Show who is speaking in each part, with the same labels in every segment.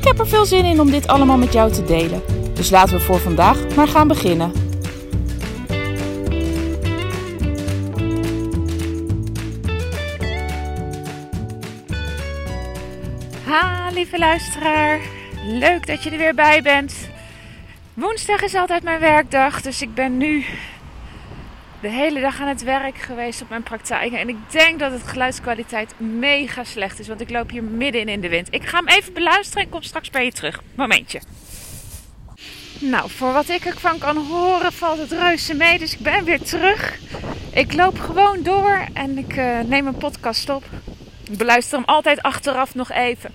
Speaker 1: Ik heb er veel zin in om dit allemaal met jou te delen. Dus laten we voor vandaag maar gaan beginnen. Ha, lieve luisteraar. Leuk dat je er weer bij bent. Woensdag is altijd mijn werkdag, dus ik ben nu de hele dag aan het werk geweest op mijn praktijk. En ik denk dat het geluidskwaliteit mega slecht is, want ik loop hier midden in de wind. Ik ga hem even beluisteren en kom straks bij je terug. Momentje. Nou, voor wat ik ervan kan horen valt het reuze mee, dus ik ben weer terug. Ik loop gewoon door en ik uh, neem een podcast op. Ik beluister hem altijd achteraf nog even.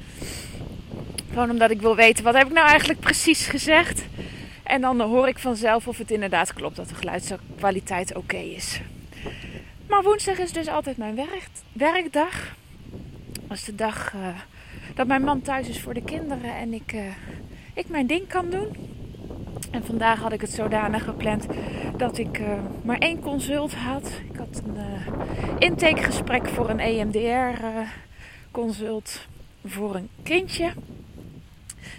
Speaker 1: Gewoon omdat ik wil weten, wat heb ik nou eigenlijk precies gezegd? En dan hoor ik vanzelf of het inderdaad klopt dat de geluidskwaliteit oké is. Maar woensdag is dus altijd mijn werk, werkdag. Dat is de dag uh, dat mijn man thuis is voor de kinderen en ik, uh, ik mijn ding kan doen. En vandaag had ik het zodanig gepland dat ik uh, maar één consult had. Ik had een intakegesprek voor een EMDR-consult voor een kindje.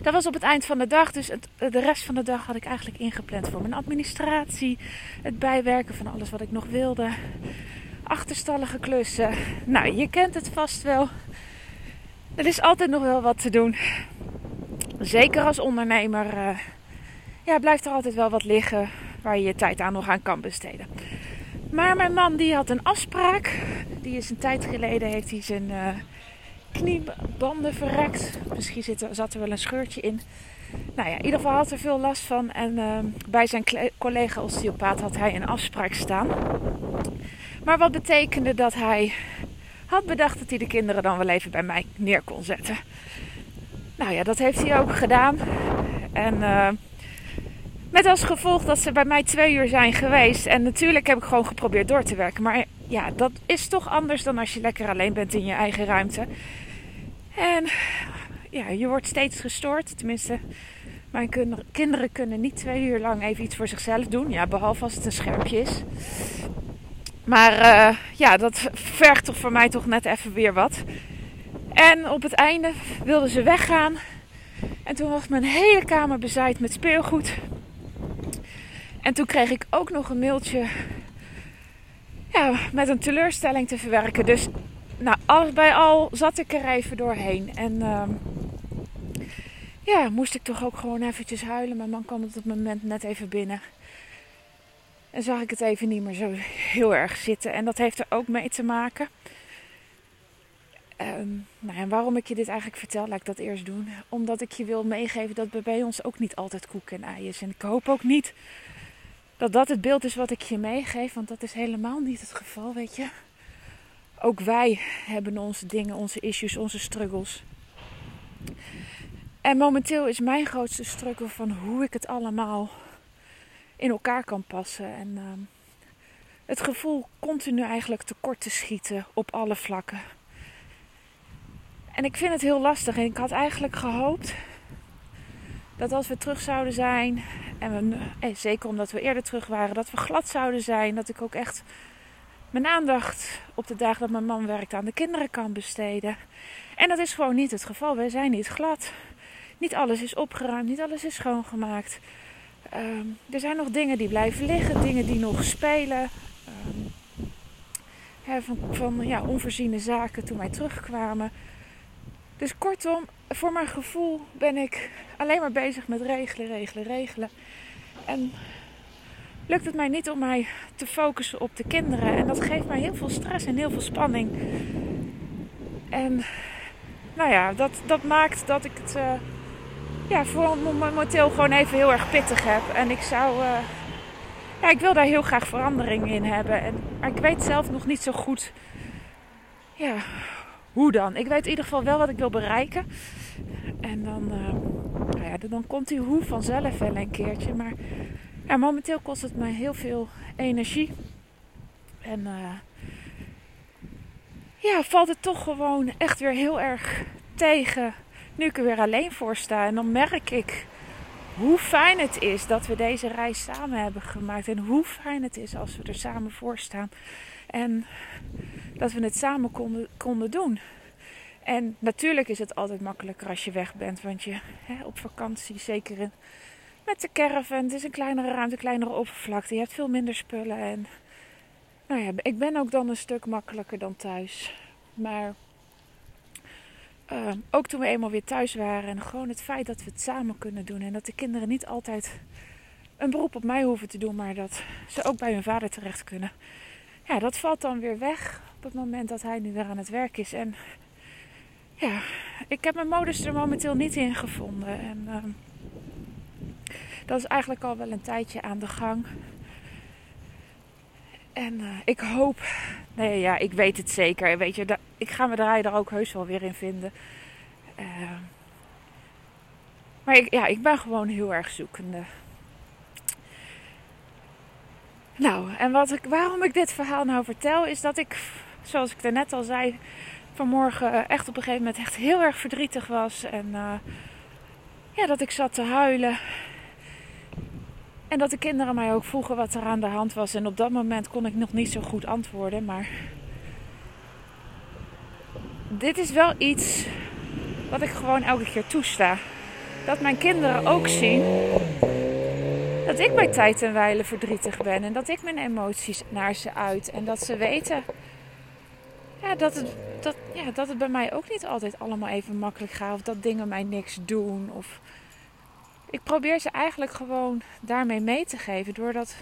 Speaker 1: Dat was op het eind van de dag. Dus de rest van de dag had ik eigenlijk ingepland voor mijn administratie. Het bijwerken van alles wat ik nog wilde. Achterstallige klussen. Nou, je kent het vast wel. Er is altijd nog wel wat te doen. Zeker als ondernemer. Uh, ja, blijft er altijd wel wat liggen waar je je tijd aan nog aan kan besteden. Maar mijn man die had een afspraak. Die is een tijd geleden heeft hij zijn uh, kniebanden verrekt. Misschien zat er wel een scheurtje in. Nou ja, in ieder geval had er veel last van. En uh, bij zijn collega osteopaat had hij een afspraak staan. Maar wat betekende dat hij had bedacht dat hij de kinderen dan wel even bij mij neer kon zetten. Nou ja, dat heeft hij ook gedaan. En uh, met als gevolg dat ze bij mij twee uur zijn geweest. En natuurlijk heb ik gewoon geprobeerd door te werken. Maar ja, dat is toch anders dan als je lekker alleen bent in je eigen ruimte. En ja, je wordt steeds gestoord. Tenminste, mijn kinderen kunnen niet twee uur lang even iets voor zichzelf doen. Ja, behalve als het een schermpje is. Maar uh, ja, dat vergt toch voor mij toch net even weer wat. En op het einde wilden ze weggaan. En toen was mijn hele kamer bezaaid met speelgoed. En toen kreeg ik ook nog een mailtje ja, met een teleurstelling te verwerken. Dus nou, alles bij al zat ik er even doorheen. En uh, ja, moest ik toch ook gewoon eventjes huilen. Mijn man kwam op dat moment net even binnen. En zag ik het even niet meer zo heel erg zitten. En dat heeft er ook mee te maken. Um, nou, en waarom ik je dit eigenlijk vertel, laat ik dat eerst doen. Omdat ik je wil meegeven dat bij ons ook niet altijd koek en ei is. En ik hoop ook niet dat dat het beeld is wat ik je meegeef. Want dat is helemaal niet het geval, weet je. Ook wij hebben onze dingen, onze issues, onze struggles. En momenteel is mijn grootste struggle van hoe ik het allemaal in elkaar kan passen. En uh, het gevoel continu eigenlijk tekort te schieten op alle vlakken. En ik vind het heel lastig. En ik had eigenlijk gehoopt dat als we terug zouden zijn, en we, eh, zeker omdat we eerder terug waren, dat we glad zouden zijn. Dat ik ook echt mijn aandacht op de dagen dat mijn man werkt aan de kinderen kan besteden. En dat is gewoon niet het geval. Wij zijn niet glad. Niet alles is opgeruimd, niet alles is schoongemaakt. Um, er zijn nog dingen die blijven liggen, dingen die nog spelen. Um, van, van ja, onvoorziene zaken toen wij terugkwamen. Dus kortom, voor mijn gevoel ben ik alleen maar bezig met regelen, regelen, regelen. En lukt het mij niet om mij te focussen op de kinderen. En dat geeft mij heel veel stress en heel veel spanning. En nou ja, dat, dat maakt dat ik het uh, ja, voor momenteel gewoon even heel erg pittig heb. En ik zou. Uh, ja, ik wil daar heel graag verandering in hebben. En, maar ik weet zelf nog niet zo goed. Ja, hoe dan? Ik weet in ieder geval wel wat ik wil bereiken. En dan, uh, nou ja, dan komt die hoe vanzelf wel een keertje. Maar momenteel kost het me heel veel energie. En uh, ja, valt het toch gewoon echt weer heel erg tegen nu ik er weer alleen voor sta. En dan merk ik hoe fijn het is dat we deze reis samen hebben gemaakt. En hoe fijn het is als we er samen voor staan. En dat we het samen konden, konden doen. En natuurlijk is het altijd makkelijker als je weg bent. Want je hè, op vakantie, zeker in, met de caravan, het is een kleinere ruimte, kleinere oppervlakte. Je hebt veel minder spullen. En nou ja, ik ben ook dan een stuk makkelijker dan thuis. Maar uh, ook toen we eenmaal weer thuis waren en gewoon het feit dat we het samen kunnen doen en dat de kinderen niet altijd een beroep op mij hoeven te doen, maar dat ze ook bij hun vader terecht kunnen. Ja, dat valt dan weer weg op het moment dat hij nu weer aan het werk is. En ja, ik heb mijn modus er momenteel niet in gevonden. En uh, dat is eigenlijk al wel een tijdje aan de gang. En uh, ik hoop, nee ja, ik weet het zeker. Weet je, ik ga me daar ook heus wel weer in vinden. Uh, maar ja, ik ben gewoon heel erg zoekende. Nou, en wat ik, waarom ik dit verhaal nou vertel, is dat ik, zoals ik net al zei, vanmorgen echt op een gegeven moment echt heel erg verdrietig was. En uh, ja, dat ik zat te huilen. En dat de kinderen mij ook vroegen wat er aan de hand was. En op dat moment kon ik nog niet zo goed antwoorden. Maar dit is wel iets wat ik gewoon elke keer toesta. Dat mijn kinderen ook zien dat ik bij tijd en wijle verdrietig ben. En dat ik mijn emoties naar ze uit. En dat ze weten ja, dat, het, dat, ja, dat het bij mij ook niet altijd allemaal even makkelijk gaat. Of dat dingen mij niks doen. Of ik probeer ze eigenlijk gewoon daarmee mee te geven. Door dat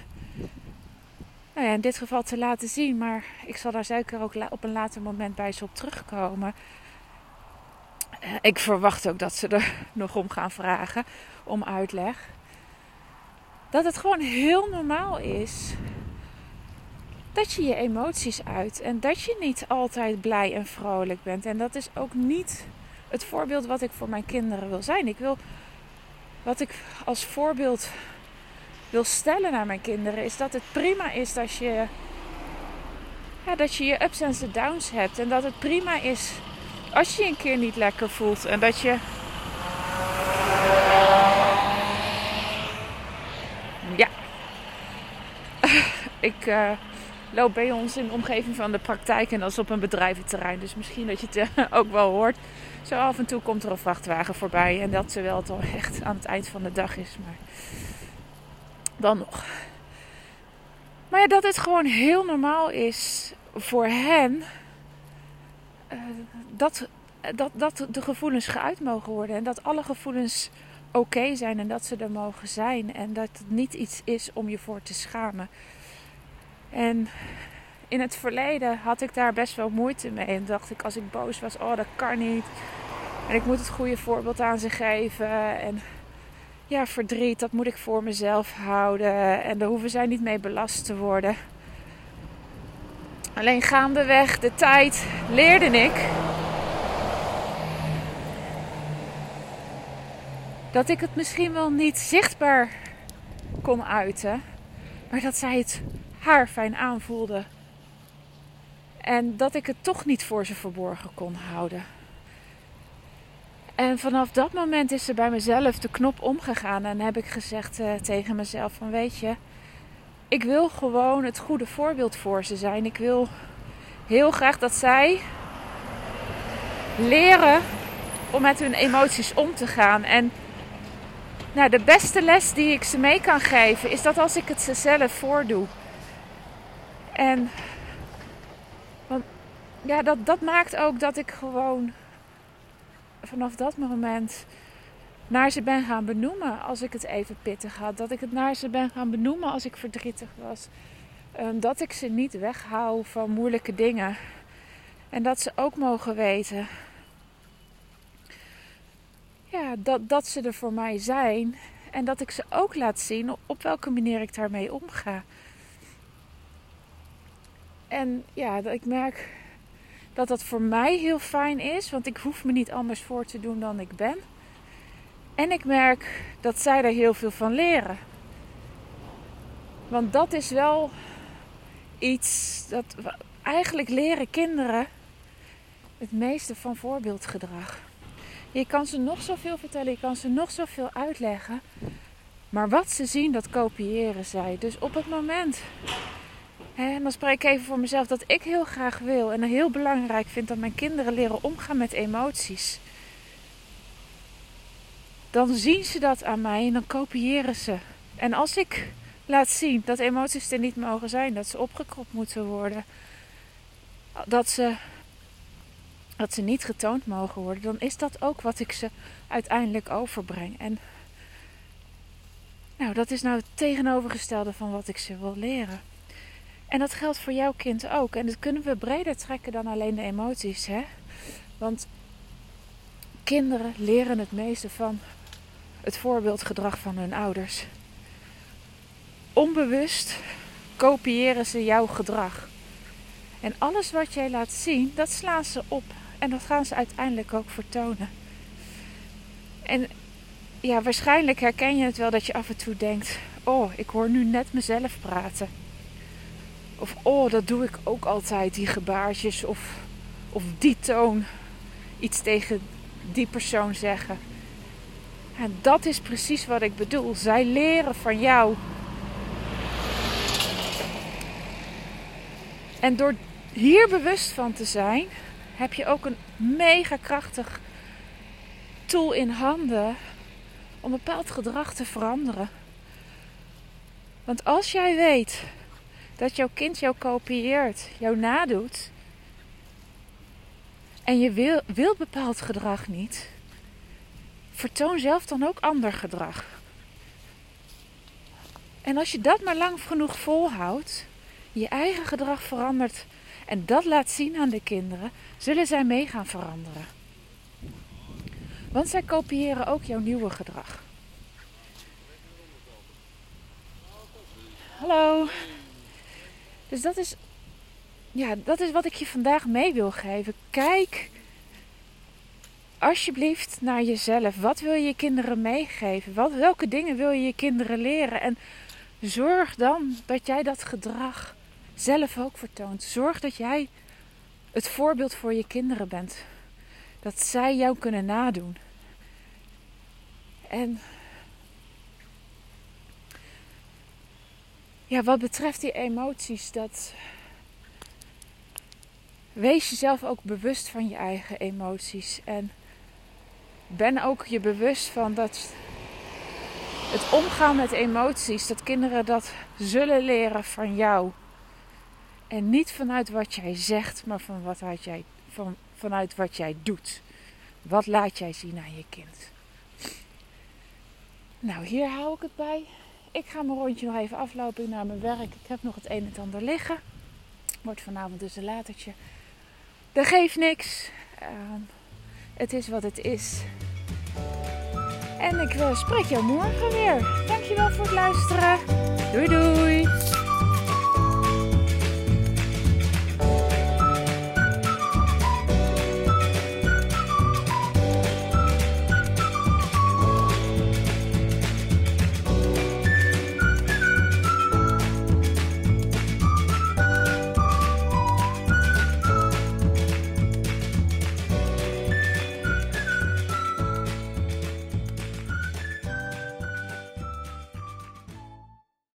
Speaker 1: nou ja, in dit geval te laten zien. Maar ik zal daar zeker ook op een later moment bij ze op terugkomen. Eh, ik verwacht ook dat ze er nog om gaan vragen. Om uitleg. Dat het gewoon heel normaal is. Dat je je emoties uit. En dat je niet altijd blij en vrolijk bent. En dat is ook niet het voorbeeld wat ik voor mijn kinderen wil zijn. Ik wil wat ik als voorbeeld wil stellen naar mijn kinderen is dat het prima is dat je, ja, dat je je ups en downs hebt. En dat het prima is als je je een keer niet lekker voelt. En dat je. Ja. ik uh, loop bij ons in de omgeving van de praktijk en dat is op een bedrijventerrein. Dus misschien dat je het uh, ook wel hoort. Zo af en toe komt er een vrachtwagen voorbij. En dat terwijl het al echt aan het eind van de dag is. Maar dan nog. Maar ja, dat het gewoon heel normaal is voor hen. Uh, dat, dat, dat de gevoelens geuit mogen worden. En dat alle gevoelens oké zijn en dat ze er mogen zijn. En dat het niet iets is om je voor te schamen. En in het verleden had ik daar best wel moeite mee. En dacht ik, als ik boos was, oh dat kan niet. En ik moet het goede voorbeeld aan ze geven. En ja, verdriet, dat moet ik voor mezelf houden. En daar hoeven zij niet mee belast te worden. Alleen gaandeweg de tijd leerde ik dat ik het misschien wel niet zichtbaar kon uiten, maar dat zij het haar fijn aanvoelde. En dat ik het toch niet voor ze verborgen kon houden. En vanaf dat moment is er bij mezelf de knop omgegaan en heb ik gezegd uh, tegen mezelf van weet je, ik wil gewoon het goede voorbeeld voor ze zijn. Ik wil heel graag dat zij leren om met hun emoties om te gaan. En nou, de beste les die ik ze mee kan geven is dat als ik het ze zelf voordoe. En want, ja, dat, dat maakt ook dat ik gewoon vanaf dat moment naar ze ben gaan benoemen als ik het even pittig had. Dat ik het naar ze ben gaan benoemen als ik verdrietig was. Um, dat ik ze niet weghoud van moeilijke dingen. En dat ze ook mogen weten ja, dat, dat ze er voor mij zijn. En dat ik ze ook laat zien op welke manier ik daarmee omga. En ja, ik merk dat dat voor mij heel fijn is, want ik hoef me niet anders voor te doen dan ik ben. En ik merk dat zij daar heel veel van leren. Want dat is wel iets dat eigenlijk leren kinderen het meeste van voorbeeldgedrag. Je kan ze nog zoveel vertellen, je kan ze nog zoveel uitleggen. Maar wat ze zien, dat kopiëren zij. Dus op het moment, en dan spreek ik even voor mezelf, dat ik heel graag wil en heel belangrijk vind dat mijn kinderen leren omgaan met emoties. Dan zien ze dat aan mij en dan kopiëren ze. En als ik laat zien dat emoties er niet mogen zijn, dat ze opgekropt moeten worden, dat ze, dat ze niet getoond mogen worden, dan is dat ook wat ik ze uiteindelijk overbreng. En nou, dat is nou het tegenovergestelde van wat ik ze wil leren. En dat geldt voor jouw kind ook. En dat kunnen we breder trekken dan alleen de emoties. Hè? Want kinderen leren het meeste van het voorbeeldgedrag van hun ouders. Onbewust kopiëren ze jouw gedrag. En alles wat jij laat zien, dat slaan ze op. En dat gaan ze uiteindelijk ook vertonen. En ja, waarschijnlijk herken je het wel dat je af en toe denkt: Oh, ik hoor nu net mezelf praten. Of oh, dat doe ik ook altijd, die gebaartjes. Of, of die toon. Iets tegen die persoon zeggen. En dat is precies wat ik bedoel. Zij leren van jou. En door hier bewust van te zijn, heb je ook een mega krachtig tool in handen om bepaald gedrag te veranderen. Want als jij weet dat jouw kind jou kopieert, jou nadoet, en je wil, wil bepaald gedrag niet, vertoon zelf dan ook ander gedrag. En als je dat maar lang genoeg volhoudt, je eigen gedrag verandert en dat laat zien aan de kinderen, zullen zij mee gaan veranderen. Want zij kopiëren ook jouw nieuwe gedrag. Hallo. Dus dat is, ja, dat is wat ik je vandaag mee wil geven. Kijk alsjeblieft naar jezelf. Wat wil je je kinderen meegeven? Wat, welke dingen wil je je kinderen leren? En zorg dan dat jij dat gedrag zelf ook vertoont. Zorg dat jij het voorbeeld voor je kinderen bent. Dat zij jou kunnen nadoen. En ja, wat betreft die emoties, dat. Wees jezelf ook bewust van je eigen emoties. En ben ook je bewust van dat het omgaan met emoties, dat kinderen dat zullen leren van jou. En niet vanuit wat jij zegt, maar van wat jij, van, vanuit wat jij doet. Wat laat jij zien aan je kind? Nou, hier hou ik het bij. Ik ga mijn rondje nog even aflopen naar mijn werk. Ik heb nog het een en ander liggen. Wordt vanavond dus een latertje. Dat geeft niks. Ehm, het is wat het is. En ik uh, spreek jou morgen weer. Dankjewel voor het luisteren. Doei doei.